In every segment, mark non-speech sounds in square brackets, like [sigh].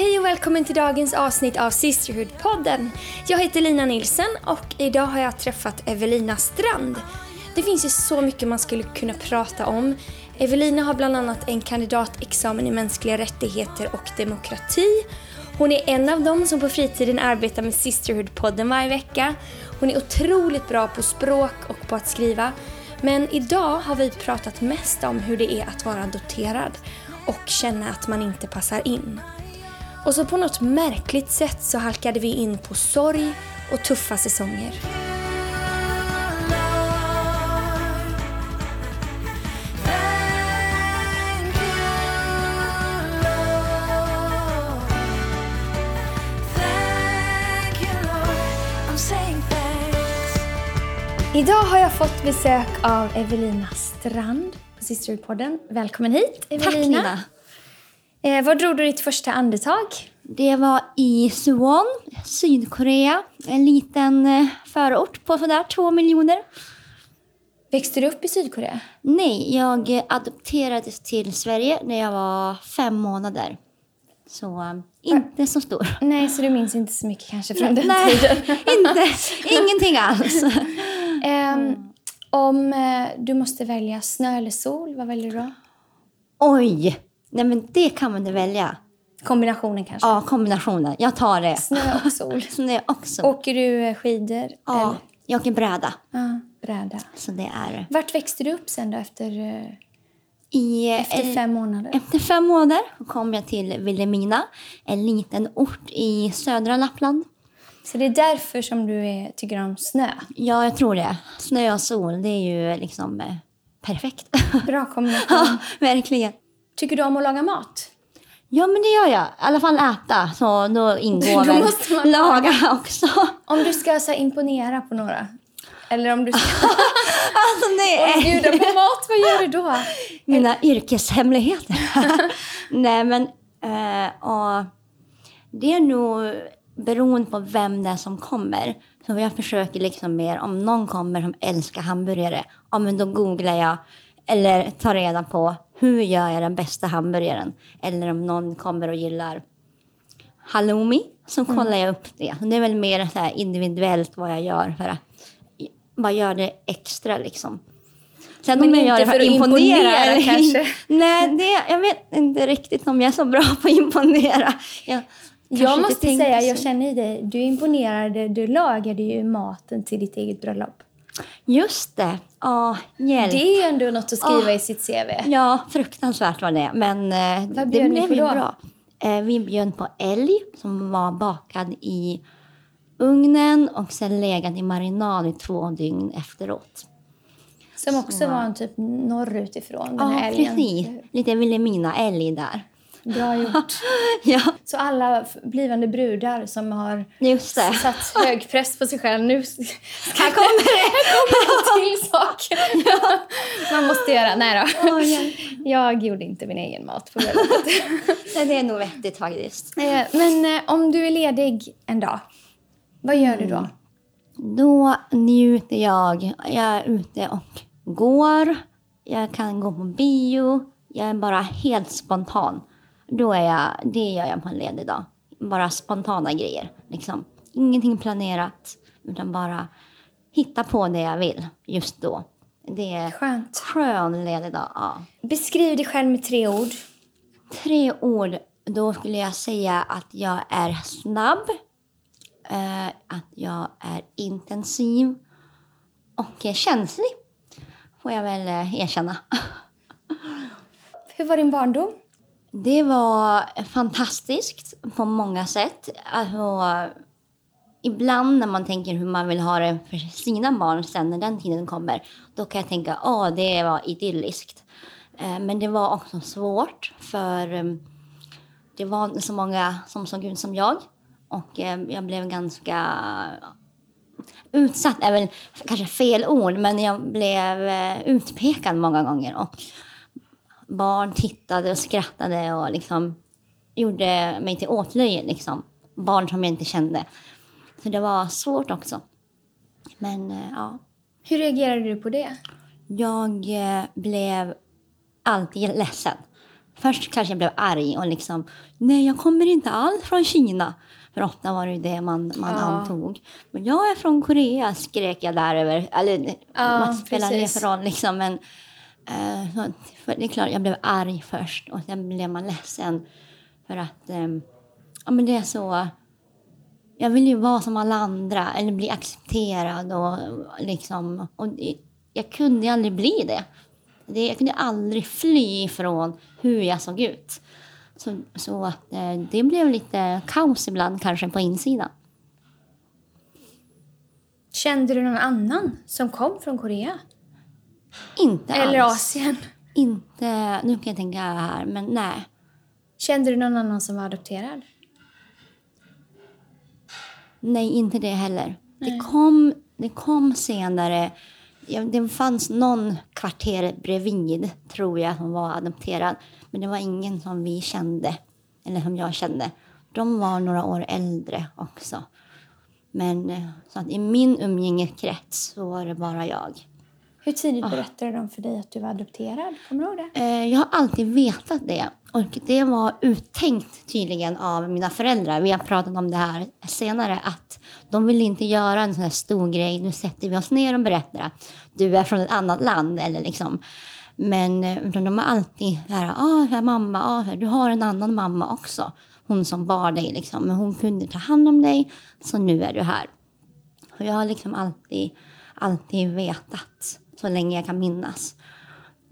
Hej och välkommen till dagens avsnitt av Sisterhood-podden. Jag heter Lina Nilsen och idag har jag träffat Evelina Strand. Det finns ju så mycket man skulle kunna prata om. Evelina har bland annat en kandidatexamen i mänskliga rättigheter och demokrati. Hon är en av dem som på fritiden arbetar med Sisterhood-podden varje vecka. Hon är otroligt bra på språk och på att skriva. Men idag har vi pratat mest om hur det är att vara adopterad och känna att man inte passar in. Och så på något märkligt sätt så halkade vi in på sorg och tuffa säsonger. Idag har jag fått besök av Evelina Strand på Sisterhood-podden. Välkommen hit Evelina. Tack Nina! Eh, var drog du ditt första andetag? Det var i Suwon, Sydkorea. En liten eh, förort på sådär två miljoner. Växte du upp i Sydkorea? Nej, jag adopterades till Sverige när jag var fem månader. Så eh, inte så stor. Nej, så du minns inte så mycket kanske från den Nej, tiden? [laughs] inte, ingenting alls. [laughs] Ehm, om eh, du måste välja snö eller sol, vad väljer du då? Oj! Nej men det kan man välja. Kombinationen kanske? Ja, kombinationen. Jag tar det. Snö och sol. [laughs] Snö också. Åker du eh, skidor? ja, Eller? jag åker bräda. Ja, bräda. Så det är... Vart växte du upp sen då efter, eh, I, efter eh, fem månader? Efter fem månader kom jag till Vilhelmina, en liten ort i södra Lappland. Så det är därför som du är, tycker om snö? Ja, jag tror det. Snö och sol, det är ju liksom perfekt. Bra kombination. [laughs] ja, verkligen. Tycker du om att laga mat? Ja, men det gör jag. I alla fall äta, så då ingår [laughs] Då väl måste man laga också. Om du ska så imponera på några? Eller om du ska [laughs] Alltså, nej. bjuda på mat, vad gör du då? Mina yrkeshemligheter. [laughs] nej, men och det är nog beroende på vem det är som kommer. Så jag försöker liksom mer, om någon kommer som älskar hamburgare, ja men då googlar jag eller tar reda på hur gör jag den bästa hamburgaren. Eller om någon kommer och gillar halloumi, så kollar jag upp det. Det är väl mer så här individuellt vad jag gör för att vad gör det extra liksom. Sen Men om jag gör det för att imponera, imponera, kanske? Nej, det, jag vet inte riktigt om jag är så bra på att imponera. Jag, Jag måste säga, så. jag känner i dig, du imponerade, du lagade ju maten till ditt eget bröllop. Just det. Ja, hjälp. Det är ju ändå något att skriva Ah. i sitt CV. Ja, fruktansvärt var det. Men eh, det blev ju bra. Eh, vi bjöd på älg som var bakad i ugnen och sen legat i marinad i två dygn efteråt. Som också Så. var en typ norrut ifrån den Ja, här älgen. precis. Lite Vilhelmina-älg där. Bra gjort. [laughs] Ja, Så alla blivande brudar som har satt hög press på sig själv nu ska [laughs] Här kommer det! [laughs] en till sak man måste göra. Nej då. Hjälp. Jag gjorde inte min egen mat på bröllopet. Det är nog vettigt faktiskt. Eh, Men eh, om du är ledig en dag, vad gör du då? Då njuter jag. Jag är ute och går. Jag kan gå på bio. Jag är bara helt spontan. Då är jag, det gör jag på en ledig dag. Bara spontana grejer. Liksom. Ingenting planerat, utan bara hitta på det jag vill just då. Det är Skönt. skön ledig dag. Ja. Beskriv dig själv med tre ord. Tre ord, då skulle jag säga att jag är snabb, eh, att jag är intensiv och känslig. Får jag väl eh, erkänna. [laughs] Hur var din barndom? Det var fantastiskt på många sätt. Alltså, ibland när man tänker hur man vill ha det för sina barn sen när den tiden kommer, då kan jag tänka att det var idylliskt. Eh, men det var också svårt för eh, det var inte så många som såg ut som jag. Och eh, jag blev ganska utsatt även kanske fel ord, men jag blev utpekad många gånger. Och barn tittade och skrattade och liksom gjorde mig till åtlöje. Liksom. Barn som jag inte kände. Så det var svårt också. Men eh, ja, Hur reagerade du på det? jag eh, blev alltid ledsen. Först kanske jag blev arg och liksom, nej jag kommer inte alls från Kina. För ofta var det det man, man Ja. antog. Men jag är från Korea, skrek jag där över. Eller Ja, vad spelar det för roll liksom. Men, Eh, så, för det är klart, jag blev arg först och sen blev man ledsen. För att, eh, ja men det är så. Jag vill ju vara som alla andra eller bli accepterad och liksom. Och det- jag kunde ju aldrig bli det. det. Jag kunde aldrig fly ifrån hur jag såg ut. Så, så att eh, det blev lite kaos ibland kanske på insidan. Kände du någon annan som kom från Korea? Inte Eller alls. Asien? Inte, nu kan jag tänka här, men nej. Kände du någon annan som var adopterad? Nej, inte det heller. Nej. Det kom, det kom senare. Det fanns någon kvarter bredvid, tror jag, som var adopterad. Men det var ingen som vi kände, eller som jag kände. De var några år äldre också. Men eh, så att i min umgängeskrets så var det bara jag. Hur tidigt berättade de för dig att du var adopterad? Kommer du ihåg det? Eh, Jag har alltid vetat det. Och det var uttänkt tydligen av mina föräldrar. Vi har pratat om det här senare. Att de vill inte göra en sån här stor grej. Nu sätter vi oss ner och berättar att du är från ett annat land. Eller liksom. Men eh, de har alltid här, ah, här mamma, ah, här, du har en annan mamma också. Hon som bar dig liksom. Men hon kunde ta hand om dig. Så nu är du här. Och jag har liksom alltid, alltid vetat. Så länge jag kan minnas.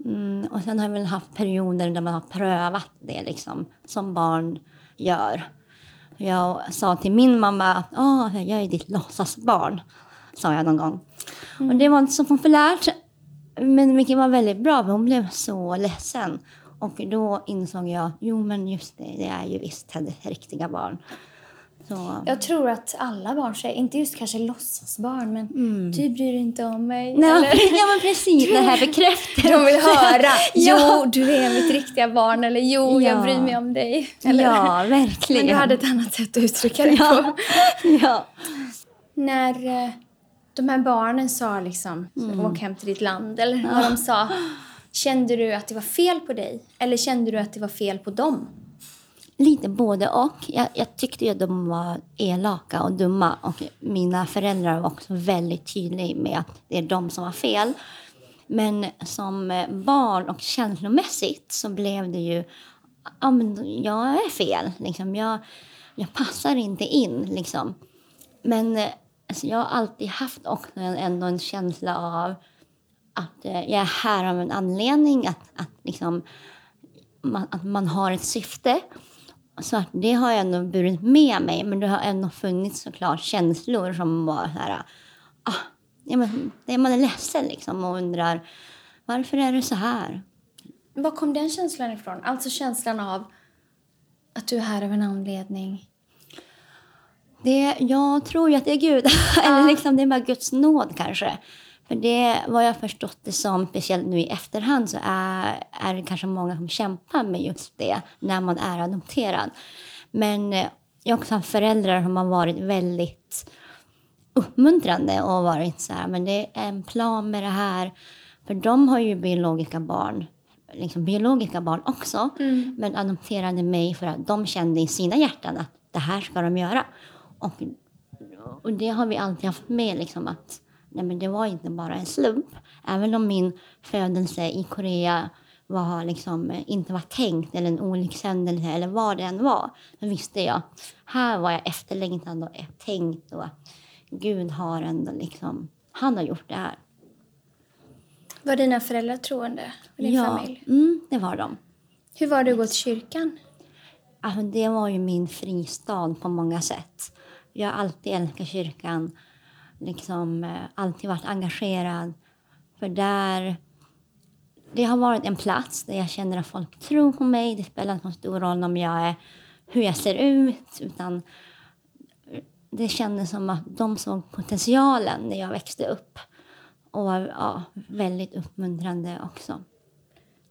Mm, och sen har jag väl haft perioder där man har prövat det liksom, som barn gör. Jag sa till min mamma att oh, jag är ditt låtsasbarn, sa jag någon gång. Och det var inte så populärt, men vilket var väldigt bra, för hon blev så ledsen. Och då insåg jag, jo men just det, det är ju visst hennes riktiga barn. Så, Jag tror att alla barn säger, inte just kanske låtsasbarn, men du bryr dig inte om mig. Nej, eller, [laughs] ja men precis, det här bekräftar de vill höra, [laughs] Ja. jo du är mitt riktiga barn, eller jo jag Ja. bryr mig om dig. Eller, Ja, verkligen. Men du hade ett annat sätt att uttrycka [laughs] det på. ja. ja. När eh, de här barnen sa liksom, åk hem till ditt land, eller vad de sa. Kände du att det var fel på dig? Eller kände du att det var fel på dem? Lite både och. Jag, jag tyckte ju att de var elaka och dumma. Och mina föräldrar var också väldigt tydliga med att det är de som har fel. Men som eh, barn och känslomässigt så blev det ju... Ja, men jag är fel. Liksom. Jag, jag passar inte in. Liksom. Men eh, alltså, jag har alltid haft också en, ändå en känsla av att eh, jag är här av en anledning. Att, att, liksom, man, att man har ett syfte. Så att det har jag ändå burit med mig. Men det har ändå funnits såklart känslor som var så här... Ah, ja, men, man är ledsen liksom och undrar varför är det så här? Var kom den känslan ifrån? Alltså känslan av att du är här av en anledning. Det, jag tror ju att det är Gud. [laughs] Eller liksom, det är bara Guds nåd kanske. För det, vad jag förstått det som, speciellt nu i efterhand, så är, är det kanske många som kämpar med just det när man är adopterad. Men eh, jag har också haft föräldrar som har varit väldigt uppmuntrande och varit så här, men det är en plan med det här. För de har ju biologiska barn, liksom biologiska barn också, men adopterade mig för att de kände i sina hjärtan att det här ska de göra. Och, och det har vi alltid haft med, liksom att nej men det var inte bara en slump. Även om min födelse i Korea var liksom, eh, inte var tänkt eller en olyckshändelse eller vad det än var. Så visste jag, här var jag efterlängtad och tänkt och Gud har ändå liksom, han har gjort det här. Var dina föräldrar troende? Och din familj? Mm, det var de. Hur var det att gå till kyrkan? Alltså, det var ju min fristad på många sätt. Jag har alltid älskat kyrkan. Liksom, eh, alltid varit engagerad. För där... Det har varit en plats där jag känner att folk tror på mig. Det spelar inte så stor roll om jag är, hur jag ser ut. Utan det kändes som att de såg potentialen när jag växte upp. Och var ja, väldigt uppmuntrande också.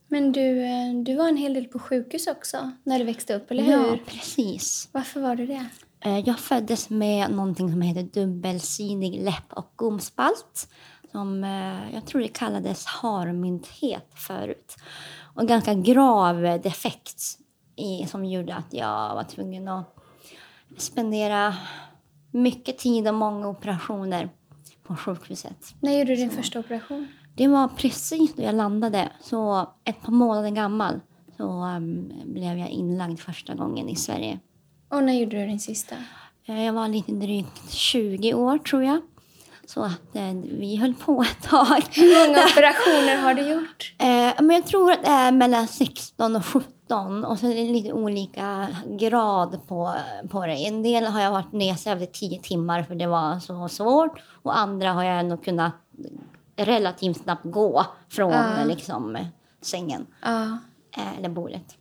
Men du, eh, du var en hel del på sjukhus också när du växte upp, eller Ja, hur? precis. Varför var du det? Eh, Jag föddes med någonting som heter dubbelsidig läpp och gomspalt. Som, eh, jag tror det kallades harmynthet förut. och ganska grav defekt i, som gjorde att jag var tvungen att spendera mycket tid och många operationer på sjukhuset. När gjorde du din första operation? Det var precis då jag landade, så ett par månader gammal, så um, blev jag inlagd första gången i Sverige. Och när gjorde du din sista? Eh, Jag var lite drygt 20 år tror jag. Så att eh, vi höll på ett tag. Hur många operationer har du gjort? [laughs] Eh, men jag tror att det är mellan 16 och 17 och så är det lite olika grad på, på det. En del har jag varit nedsövd i 10 timmar för det var så svårt och andra har jag ändå kunnat relativt snabbt gå från Ja. liksom, sängen Ja. eh, eller bordet.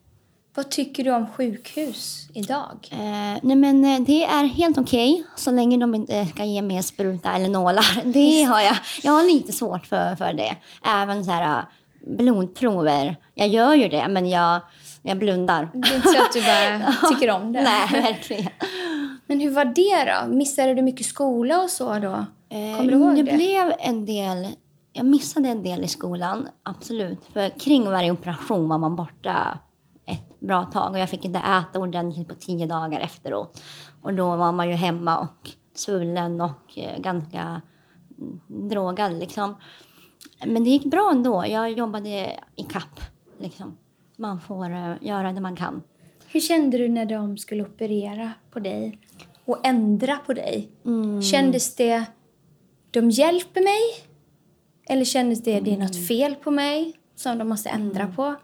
Vad tycker du om sjukhus idag? Eh, nej men eh, det är helt okej så länge de inte ska ge mig spruta eller nålar. [laughs] Det har jag. Jag har lite svårt för, för det. Även så här eh, blodprover. Jag gör ju det men jag, jag blundar. Det är inte så att du bara [laughs] tycker om det. Nej, verkligen. Men hur var det då? Missade du mycket skola och så då? Eh, Kommer du ihåg det? det? blev en del... Jag missade en del i skolan, absolut. För kring varje operation var man borta ett bra tag. Och jag fick inte äta ordentligt på tio dagar efteråt. Och då var man ju hemma och svullen och eh, ganska mm, drogad liksom. Men det gick bra ändå. Jag jobbade i kapp. Liksom. Man får eh, göra det man kan. Hur kände du när de skulle operera på dig och ändra på dig? Kändes det, de hjälper mig? Eller kändes det, det är något fel på mig som de måste ändra på?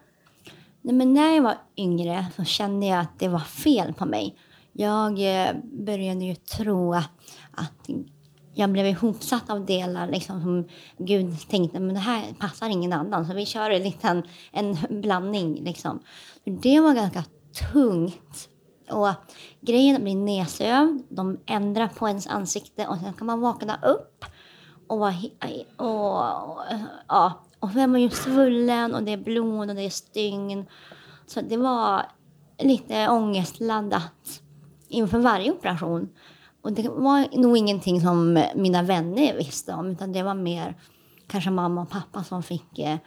Nej, men när jag var yngre så kände jag att det var fel på mig. Jag eh, började ju tro att, att jag blev ihopsatt av delar liksom, som Gud tänkte men det här passar ingen annan så vi kör en liten en blandning. Liksom. Det var ganska tungt. Och grejen att bli nedsövd, de ändrar på ens ansikte och sen kan man vakna upp och, vara och, och, ja, och så är ju svullen och det är blod och det är stygn. Så det var lite ångestladdat inför varje operation. Och det var nog ingenting som mina vänner visste om utan det var mer kanske mamma och pappa som fick eh,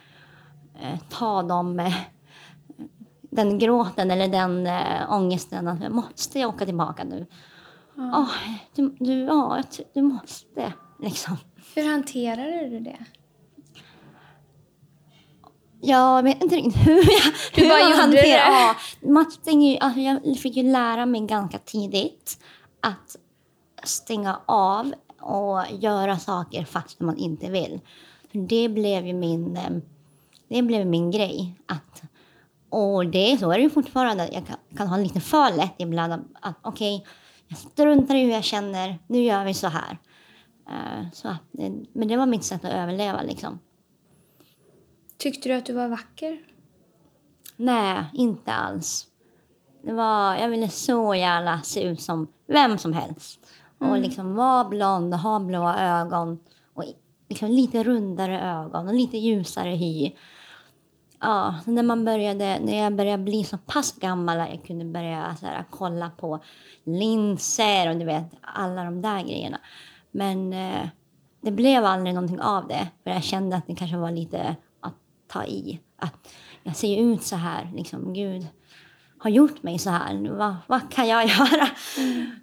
eh, ta dem eh, den gråten eller den eh, ångesten att måste jag åka tillbaka nu? Ja, du, du, ja, du måste liksom. Hur hanterade du det? Jag vet inte riktigt hur jag, Du [laughs] hur jag hanterar- det. Ja, man stänger ju, alltså jag fick ju lära mig ganska tidigt att stänga av och göra saker fast man inte vill. För det blev ju min, eh, det blev min grej. Att, och det, så är det ju fortfarande. Jag kan, kan ha lite för lätt ibland att, att okej, jag struntar i hur jag känner, nu gör vi så här. Eh, så men det var mitt sätt att överleva liksom. Tyckte du att du var vacker? Nej, inte alls. Det var, jag ville så gärna se ut som vem som helst. Och liksom vara blond och ha blåa ögon. Och liksom lite rundare ögon och lite ljusare hy. Ja, när, man började, när jag började bli så pass gammal att jag kunde börja så här, kolla på linser och du vet, alla de där grejerna. Men eh, det blev aldrig någonting av det. För jag kände att det kanske var lite ta i. Att jag ser ut så här, liksom Gud har gjort mig så här. Vad, vad kan jag [laughs] göra?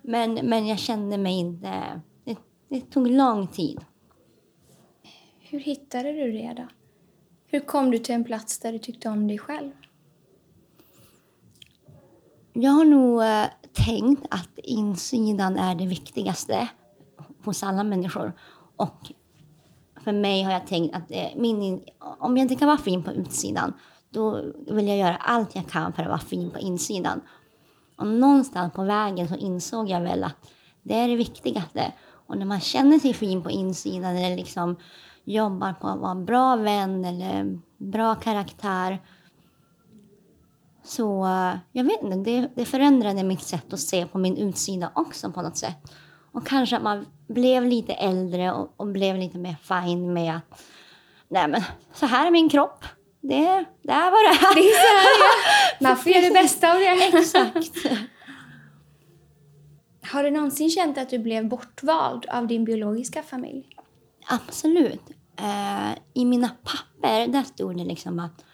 Men, men jag kände mig inte... Det, det tog lång tid. Hur hittade du det då? Hur kom du till en plats där du tyckte om dig själv? Jag har nog eh, tänkt att insidan är det viktigaste hos alla människor. Och för mig har jag tänkt att eh, min, om jag inte kan vara fin på utsidan då vill jag göra allt jag kan för att vara fin på insidan. Och någonstans på vägen så insåg jag väl att det är det viktigaste. Och när man känner sig fin på insidan eller liksom jobbar på att vara en bra vän eller bra karaktär så eh, jag vet inte, det, det förändrade mitt sätt att se på min utsida också på något sätt. Och kanske att man blev lite äldre och, och blev lite mer fin med att nej men så här är min kropp. Det, det är vad det är. Det är så här, ja. [laughs] Man får göra det bästa av det. Exakt. [laughs] Har du någonsin känt att du blev bortvald av din biologiska familj? Absolut. Eh, I mina papper där stod det liksom att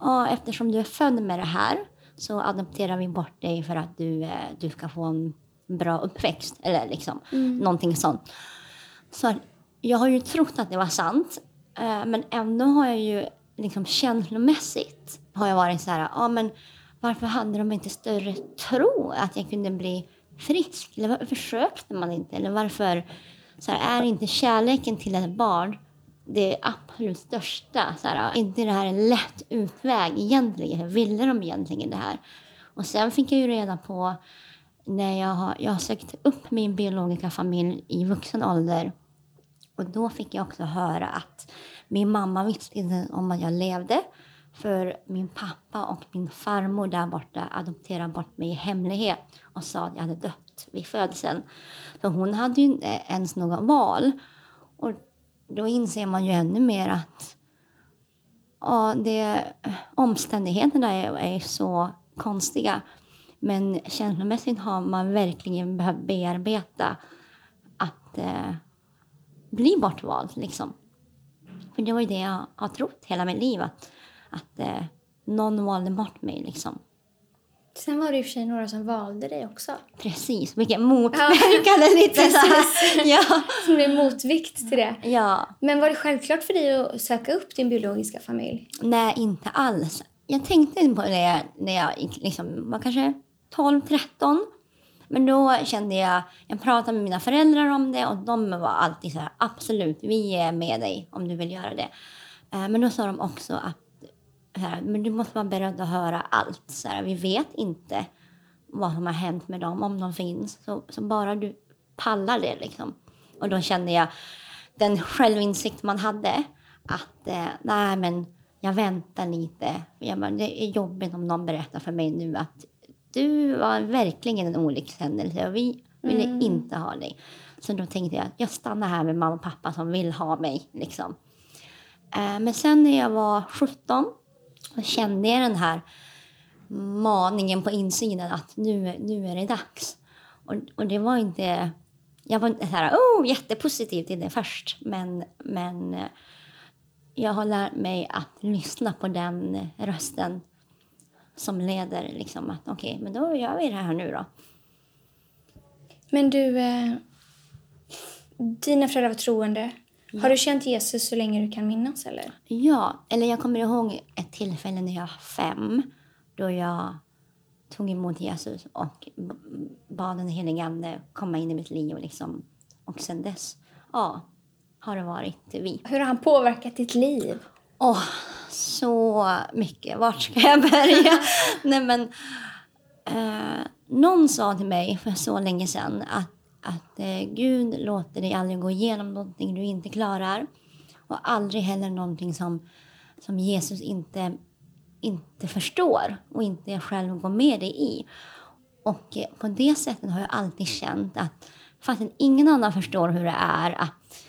ja, eftersom du är född med det här så adopterar vi bort dig för att du, eh, du ska få en bra uppväxt. Eller liksom mm. någonting sånt. Så jag har ju trott att det var sant. Eh, men ändå har jag ju liksom känslomässigt har jag varit så här, ja men varför hade de inte större tro att jag kunde bli frisk? Eller varför försökte man inte? Eller varför så här, är inte kärleken till ett barn det absolut största? Så här, inte det här en lätt utväg egentligen? Hur ville de egentligen det här? Och sen fick jag ju reda på när jag har, jag har sökt upp min biologiska familj i vuxen ålder och då fick jag också höra att min mamma visste inte om att jag levde för min pappa och min farmor där borta adopterade bort mig i hemlighet och sa att jag hade dött vid födseln. Så hon hade ju inte ens något val. Och då inser man ju ännu mer att ja, det, omständigheterna är, är så konstiga. Men känslomässigt har man verkligen behövt bearbeta att eh, bli bortvald. Liksom. För det var ju det jag har trott hela mitt liv. Att, att eh, någon valde bort mig. Liksom. Sen var det i och för sig några som valde dig också. Precis, vilken motverkande ja. lite så ja. Som blev motvikt till det. Ja. Men var det självklart för dig att söka upp din biologiska familj? Nej, inte alls. Jag tänkte på det när jag liksom, var kanske 12, 13. Men då kände jag, jag pratade med mina föräldrar om det och de var alltid så här, absolut, vi är med dig om du vill göra det. Eh, men då sa de också att här, men du måste vara beredd att höra allt. Så här, vi vet inte vad som har hänt med dem, om de finns. Så, så bara du pallar det liksom. Och då kände jag den självinsikt man hade att eh, nej men jag väntar lite. Jag bara, det är jobbigt om någon berättar för mig nu att du var verkligen en olyckshändelse och vi ville mm. inte ha dig. Så då tänkte jag att jag stannar här med mamma och pappa som vill ha mig. Liksom. Eh, men sen när jag var 17 så kände jag den här maningen på insidan att nu, nu är det dags. Och, och det var inte... Jag var inte så här, oh, jättepositiv till det först, men, men eh, jag har lärt mig att lyssna på den rösten som leder liksom att okej, okay, men då gör vi det här nu då. Men du, eh, dina föräldrar var troende. Ja. Har du känt Jesus så länge du kan minnas eller? Ja, eller jag kommer ihåg ett tillfälle när jag var fem då jag tog emot Jesus och bad den helige Ande komma in i mitt liv. Liksom. Och sen dess ja, har det varit vi. Hur har han påverkat ditt liv? Oh, så mycket. Vart ska jag börja? [laughs] Nej, men, eh, någon sa till mig för så länge sedan att, att eh, Gud låter dig aldrig gå igenom någonting du inte klarar och aldrig heller någonting som, som Jesus inte, inte förstår och inte själv går med dig i. Och eh, på det sättet har jag alltid känt att faktiskt ingen annan förstår hur det är att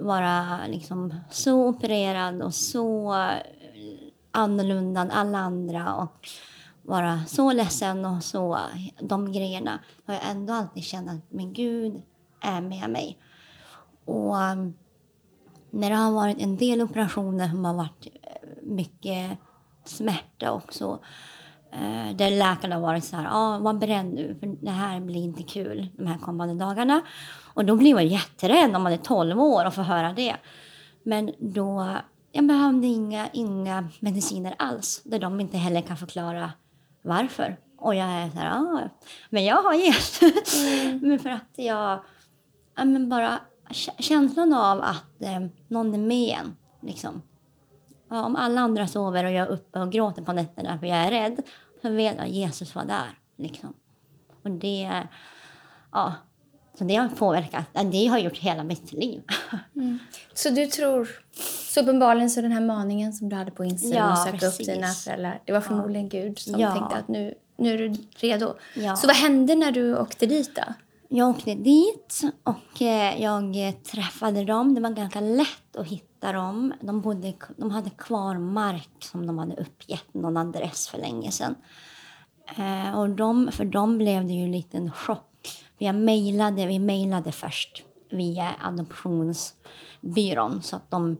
vara liksom så opererad och så annorlunda än alla andra och vara så ledsen och så, de grejerna har jag ändå alltid känt att min Gud är med mig. Och eh, när det har varit en del operationer som har varit eh, mycket smärta också eh, där läkarna har varit så här, ah, var beredd nu för det här blir inte kul de här kommande dagarna. Och då blir man jätterädd om man är 12 år och får höra det. Men då jag behövde inga, inga mediciner alls, där de inte heller kan förklara varför. Och jag är så här, ah, men jag har Jesus. Mm. [laughs] men för att jag, ja, men bara känslan av att eh, någon är med en, liksom. Ja, om alla andra sover och jag är uppe och gråter på nätterna för jag är rädd, så vet jag att Jesus var där, liksom. Och det, ja, så det har påverkat, det har gjort hela mitt liv. [laughs] Mm. Så du tror, så uppenbarligen så den här maningen som du hade på insidan ja, att söka precis. upp dina föräldrar, det var förmodligen ja. Gud som ja. tänkte att nu, nu är du redo. Ja. Så vad hände när du åkte dit då? Jag åkte dit och eh, jag träffade dem. Det var ganska lätt att hitta dem. De, bodde, de hade kvar mark som de hade uppgett någon adress för länge sedan. Eh, och de, för dem blev det ju en liten chock jag mejlade, vi mejlade först via adoptionsbyrån så att de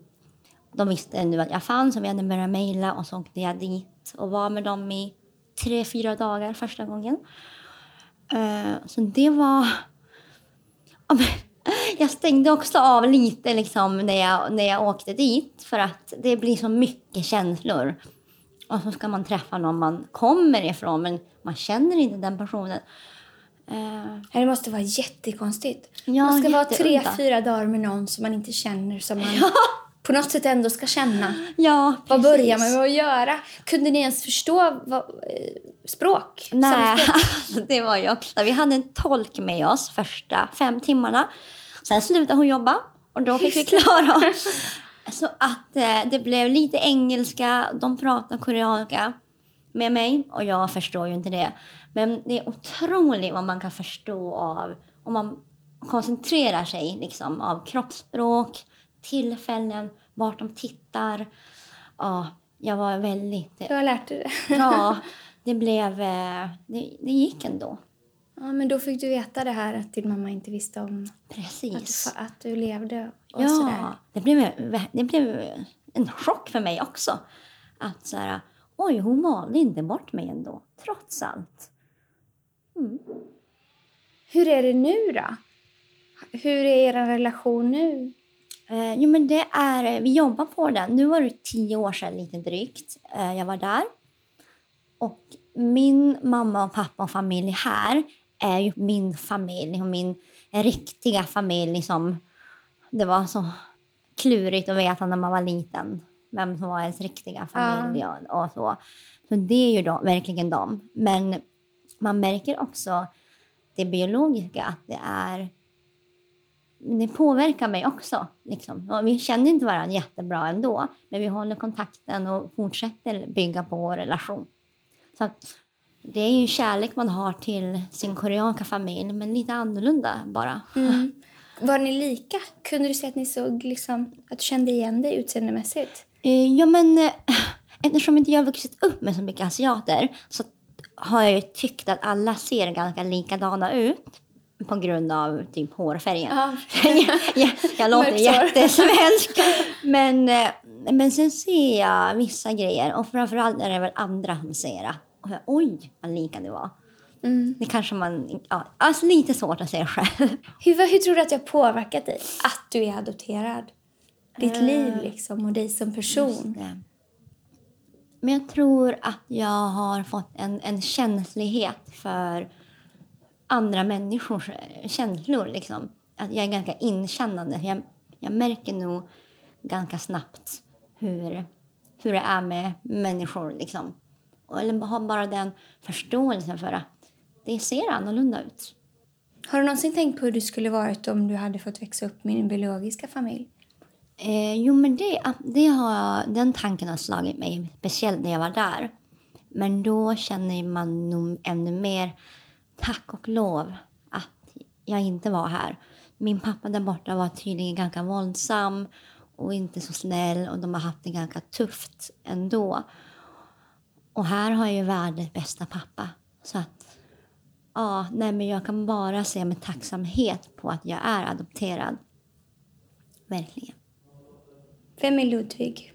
de visste nu att jag fanns och vi hade börjat mejla och så åkte jag dit och var med dem i tre, fyra dagar första gången. Eh, så det var... [laughs] Jag stängde också av lite liksom när jag, när jag åkte dit för att det blir så mycket känslor. Och så ska man träffa någon man kommer ifrån men man känner inte den personen. Eh, Det måste vara jättekonstigt. Ja, man ska vara tre, fyra dagar med någon som man inte känner som man [laughs] på något sätt ändå ska känna. ja, Vad börjar man med att göra? Kunde ni ens förstå vad, eh, språk? Nej, språk? [laughs] det var också. Vi hade en tolk med oss första fem timmarna. Sen slutade hon jobba och då fick vi klara oss. [laughs] Så att eh, det blev lite engelska, de pratar koreanska med mig och jag förstår ju inte det. Men det är otroligt vad man kan förstå av om man koncentrerar sig liksom av kroppsspråk, tillfällen, vart de tittar. Ja, jag var väldigt Du har lärt dig det. Ja, [laughs] det blev... eh, Det, det gick ändå. Ja, men då fick du veta det här att din mamma inte visste om att, Precis. du- att du levde och sådär. Ja, det blev, det blev en chock för mig också. Att så här, oj, hon valde inte bort mig ändå, trots allt. Hur är det nu då? Hur är er relation nu? Eh, jo, men det är, vi jobbar på den. Nu var det tio år sedan lite drygt eh, jag var där. Och min mamma och pappa och familj här är ju min familj och min riktiga familj som det var så klurigt att veta när man var liten vem som var ens riktiga familj och, och så. Så det är ju då, verkligen dem. Men man märker också det biologiska, att det är det påverkar mig också. Liksom. Vi känner inte varandra jättebra ändå, men vi håller kontakten och fortsätter bygga på vår relation. Så det är ju kärlek man har till sin koreanska familj, men lite annorlunda bara. [laughs] Var ni lika? Kunde du se att ni såg liksom, att du kände igen dig utseendemässigt? Eh, ja, men eh, eftersom inte jag har vuxit upp med så mycket asiater så har jag tyckt att alla ser ganska likadana ut på grund av typ hårfärgen. Ja. [laughs] jag, jag, jag låter jättesvensk. [laughs] Men, eh, men sen ser jag vissa grejer och framförallt är det väl andra som ser att och jag, oj vad lika det var. Mm. Det kanske man, ja, alltså lite svårt att säga själv. Hur, hur tror du att det har påverkat dig att du är adopterad? Ditt Eh, liv liksom och dig som person. Det. Men jag tror att jag har fått en, en känslighet för andra människors eh, känslor. Liksom. Att jag är ganska inkännande. Jag, jag märker nog ganska snabbt hur, hur det är med människor. Liksom. Och, eller har bara den förståelsen för att det ser annorlunda ut. Har du någonsin tänkt på hur du skulle varit om du hade fått växa upp med din biologiska familj? Eh, jo, men det, det har, den tanken har slagit mig, speciellt när jag var där. Men då känner man nog ännu mer tack och lov att jag inte var här. Min pappa där borta var tydligen ganska våldsam och inte så snäll och de har haft det ganska tufft ändå. Och här har jag ju världens bästa pappa. Så att, ja, nej men jag kan bara se med tacksamhet på att jag är adopterad. Verkligen. Vem är Ludvig?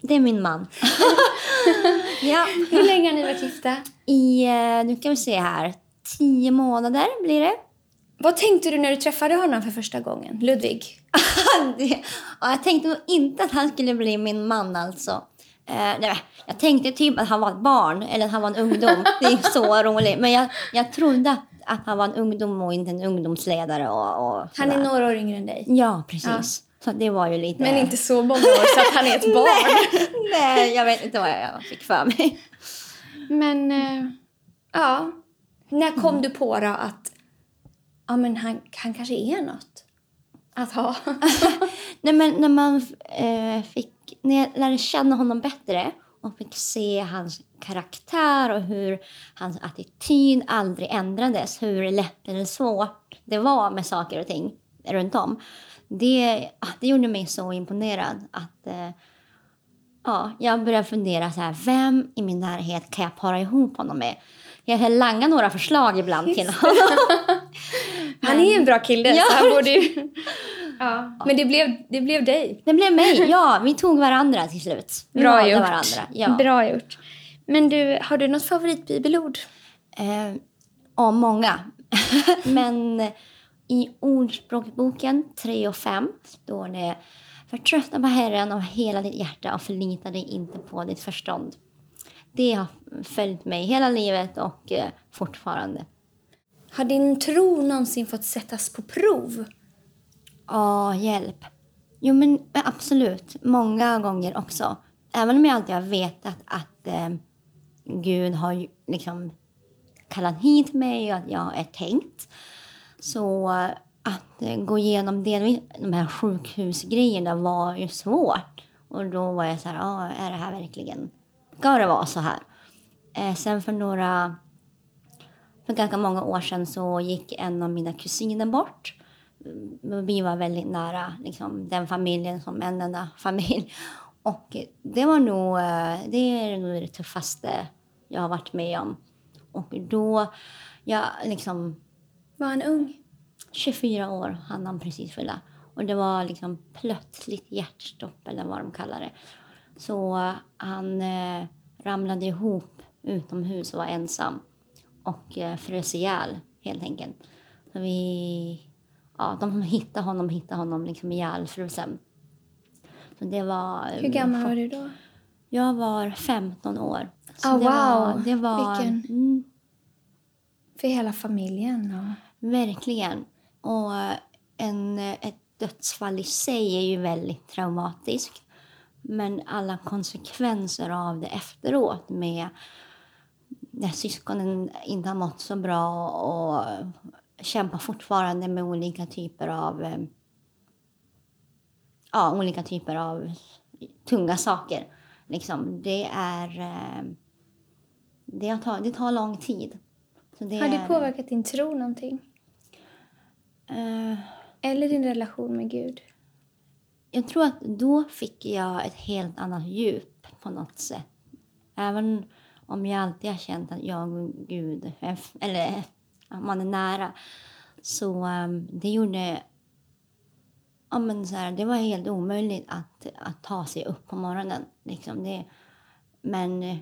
Det är min man. [laughs] ja, Hur länge har ni varit gifta? i, eh, nu kan vi se här, tio månader blir det. Vad tänkte du när du träffade honom för första gången? Ludvig? [laughs] det, jag tänkte nog inte att han skulle bli min man alltså. Eh, nej, jag tänkte typ att han var ett barn eller att han var en ungdom. Det är så [laughs] roligt. Men jag, jag trodde att, att han var en ungdom och inte en ungdomsledare. Och, och Han är några år yngre än dig. Ja, precis. Så det var ju lite... Men inte så många år så att han är ett [laughs] barn. Nej, jag vet inte vad jag fick för mig. Men, eh, ja. När kom du på då att ja, men han, han kanske är något att ha? [laughs] Nej, men när man eh, fick, när jag lärde känna honom bättre och fick se hans karaktär och hur hans attityd aldrig ändrades, hur lätt eller svårt det var med saker och ting runt om. Det, det gjorde mig så imponerad att eh, ja, jag började fundera så här, vem i min närhet kan jag para ihop honom med? Jag kan langa några förslag ibland till honom. [laughs] Han är en bra kille Ja. så han borde ju... [laughs] Ja. Men det blev, det blev dig. Det blev mig. [laughs] Ja, vi tog varandra till slut. Vi Bra gjort. varandra. Ja. Bra gjort. Men du, har du något favoritbibelord? Eh, ja, många. Men i Ordspråksboken 3 och 5 står det Förtrösta på Herren av hela ditt hjärta och förlita dig inte på ditt förstånd. Det har följt mig hela livet och eh, fortfarande. Har din tro någonsin fått sättas på prov? Ja, hjälp. Jo, men absolut. Många gånger också. Även om jag alltid har vetat att eh, Gud har liksom kallat hit mig och att jag är tänkt. Så eh, att eh, gå igenom delvis de här sjukhusgrejerna var ju svårt. Och då var jag så här, ah, är det här verkligen, ska det vara så här? Eh, sen för några, för ganska många år sedan så gick en av mina kusiner bort. Mm, vi var väldigt nära liksom, den familjen som en enda [laughs] familj. Och det var nog eh, det, är nog det tuffaste jag har varit med om. Och då, jag liksom Var han ung? 24 år hann han precis fylla. Och det var liksom plötsligt hjärtstopp eller vad de kallar det. Så eh, han eh, ramlade ihop utomhus och var ensam. Och eh, frös ihjäl helt enkelt. Så vi, ja, de som [laughs] hittade honom hittade honom liksom ihjälfrusen. Så det var... Hur gammal var du då? Jag var 15 år. Så Ah, det wow. Var, det var, Vilken- mm, För hela familjen? Och... Verkligen. Och en, ett dödsfall i sig är ju väldigt traumatiskt. Men alla konsekvenser av det efteråt med när syskonen inte har mått så bra och kämpar fortfarande med olika typer av eh, ja, olika typer av tunga saker. Liksom, det är... eh, Det, tagit, det tar lång tid. Så det Har det är- påverkat din tro någonting? Eh, Eller din relation med Gud? Jag tror att då fick jag ett helt annat djup på något sätt. Även om jag alltid har känt att jag och Gud, eller att man är nära. Så um, det gjorde... Ja, men så här, det var helt omöjligt att, att ta sig upp på morgonen. Liksom det, men eh,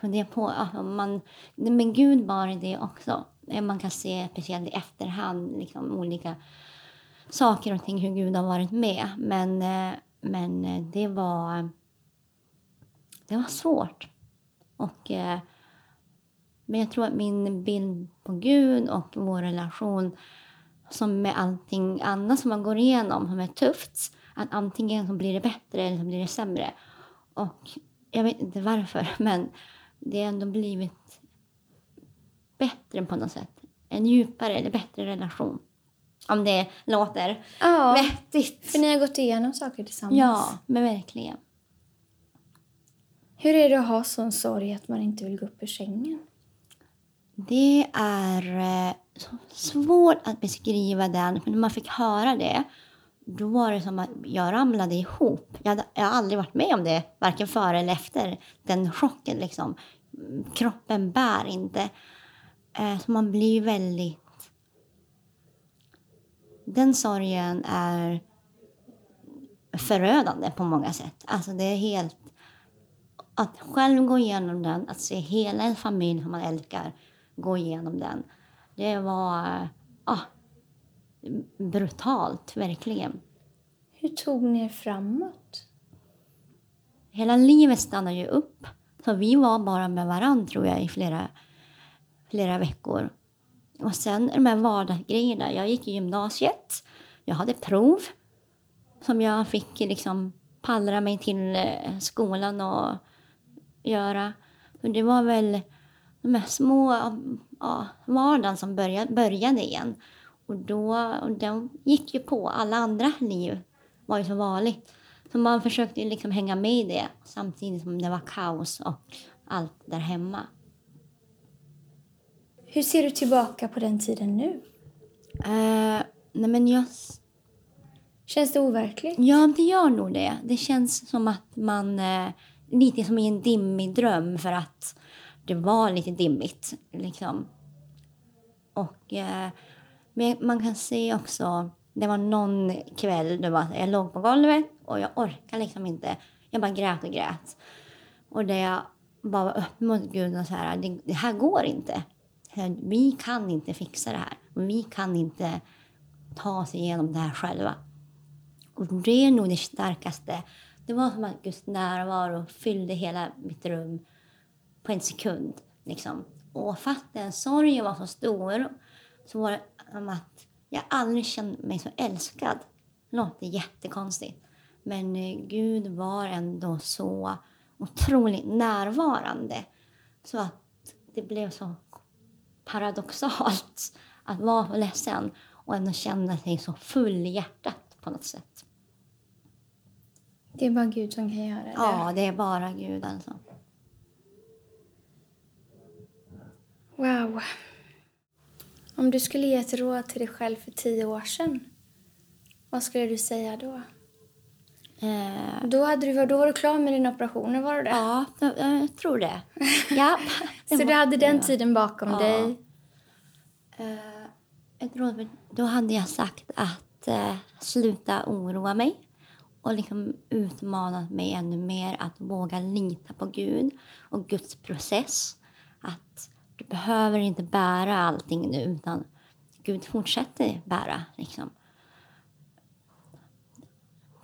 det på... Ja, man, men Gud var det också. Eh, man kan se speciellt i efterhand liksom, olika saker och ting hur Gud har varit med. Men, eh, men eh, det var, det var svårt. Och, eh, men jag tror att min bild på Gud och vår relation som med allting annat som man går igenom som är tufft, att antingen så blir det bättre eller så blir det sämre. Och jag vet inte varför, [laughs] men det har ändå blivit bättre på något sätt. En djupare eller bättre relation. Om det låter Ja, vettigt. för ni har gått igenom saker tillsammans. Ja, men verkligen. Hur är det att ha sån sorg att man inte vill gå upp ur sängen? Det är eh, så svårt att beskriva den, för när man fick höra det då var det som att jag ramlade ihop. Jag, hade, jag har aldrig varit med om det, varken före eller efter den chocken. Liksom. Kroppen bär inte. Eh, så man blir väldigt... Den sorgen är förödande på många sätt. Alltså det är helt... Att själv gå igenom den, att se hela en familj som man älskar gå igenom den. Det var ah, brutalt, verkligen. Hur tog ni er framåt? Hela livet stannade ju upp. Så vi var bara med varandra tror jag i flera, flera veckor. Och sen de här vardagsgrejerna. Jag gick i gymnasiet. Jag hade prov som jag fick liksom pallra mig till eh, skolan och göra. Och det var väl de här små ja, vardagen som började, började igen. Och då, och de gick ju på. Alla andra liv var ju så vanligt. Så man försökte liksom hänga med i det samtidigt som det var kaos och allt där hemma. Hur ser du tillbaka på den tiden nu? Eh, nej men jag, Känns det overkligt? ja, det gör nog det. Det känns som att man... Eh, lite som i en dimmig dröm för att det var lite dimmigt. Liksom. Och, eh, men man kan se också det var någon kväll då jag låg på golvet och jag orkade liksom inte. Jag bara grät och grät. Och det jag bara var öppen mot Gud och så här, det, det här går inte. Vi kan inte fixa det här. Vi kan inte ta oss igenom det här själva. Och det är nog det starkaste. Det var som att Guds närvaro fyllde hela mitt rum på en sekund. Liksom. Och fast den sorgen var så stor så var det som att jag aldrig kände mig så älskad. Det låter jättekonstigt. Men eh, Gud var ändå så otroligt närvarande. Så att det blev så paradoxalt att vara ledsen och ändå känna sig så full i hjärtat på något sätt. Det är bara Gud som kan göra det. Ja, det är bara Gud alltså. Wow. Om du skulle ge ett råd till dig själv för tio år sedan, vad skulle du säga då? Eh. Då, hade du, då var du klar med din operation, var det? Ja, jag tror det. ja, [laughs] Så du hade den tiden bakom ja. dig? Eh, då hade jag sagt att eh, sluta oroa mig och liksom utmanat mig ännu mer att våga lita på Gud och Guds process. Att du behöver inte bära allting nu utan Gud fortsätter bära. Liksom.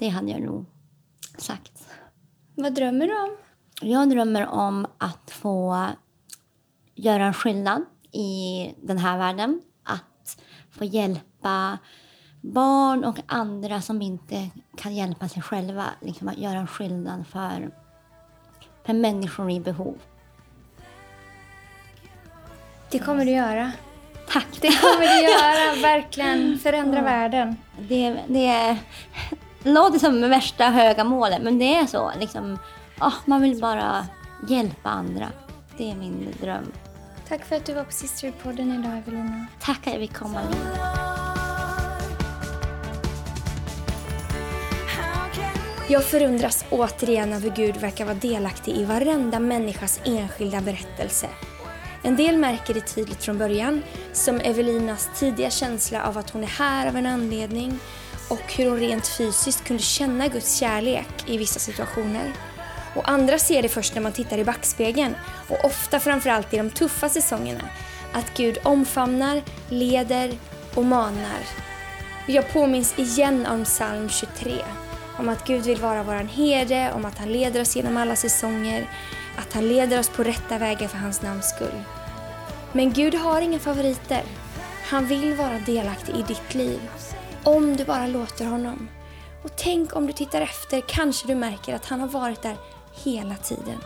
Det hade jag nog sagt. Vad drömmer du om? Jag drömmer om att få göra en skillnad i den här världen. Att få hjälpa barn och andra som inte kan hjälpa sig själva. Liksom att göra en skillnad för, för människor i behov. Det kommer du göra. Tack. Det kommer du göra, [laughs] verkligen. Förändra ja. världen. Det, det låter som värsta höga målet, men det är så. Liksom, oh, man vill bara hjälpa andra. Det är min dröm. Tack för att du var på Sisterhood-podden idag, Evelina. Tack att jag fick komma. Jag förundras återigen över Gud verkar vara delaktig i varenda människas enskilda berättelse. En del märker det tydligt från början, som Evelinas tidiga känsla av att hon är här av en anledning och hur hon rent fysiskt kunde känna Guds kärlek i vissa situationer. Och andra ser det först när man tittar i backspegeln och ofta framförallt i de tuffa säsongerna. Att Gud omfamnar, leder och manar. Jag påminns igen om psalm 23. Om att Gud vill vara vår herde, om att han leder oss genom alla säsonger, att han leder oss på rätta vägar för hans namns skull. Men Gud har inga favoriter. Han vill vara delaktig i ditt liv. Om du bara låter honom. Och tänk om du tittar efter kanske du märker att han har varit där hela tiden.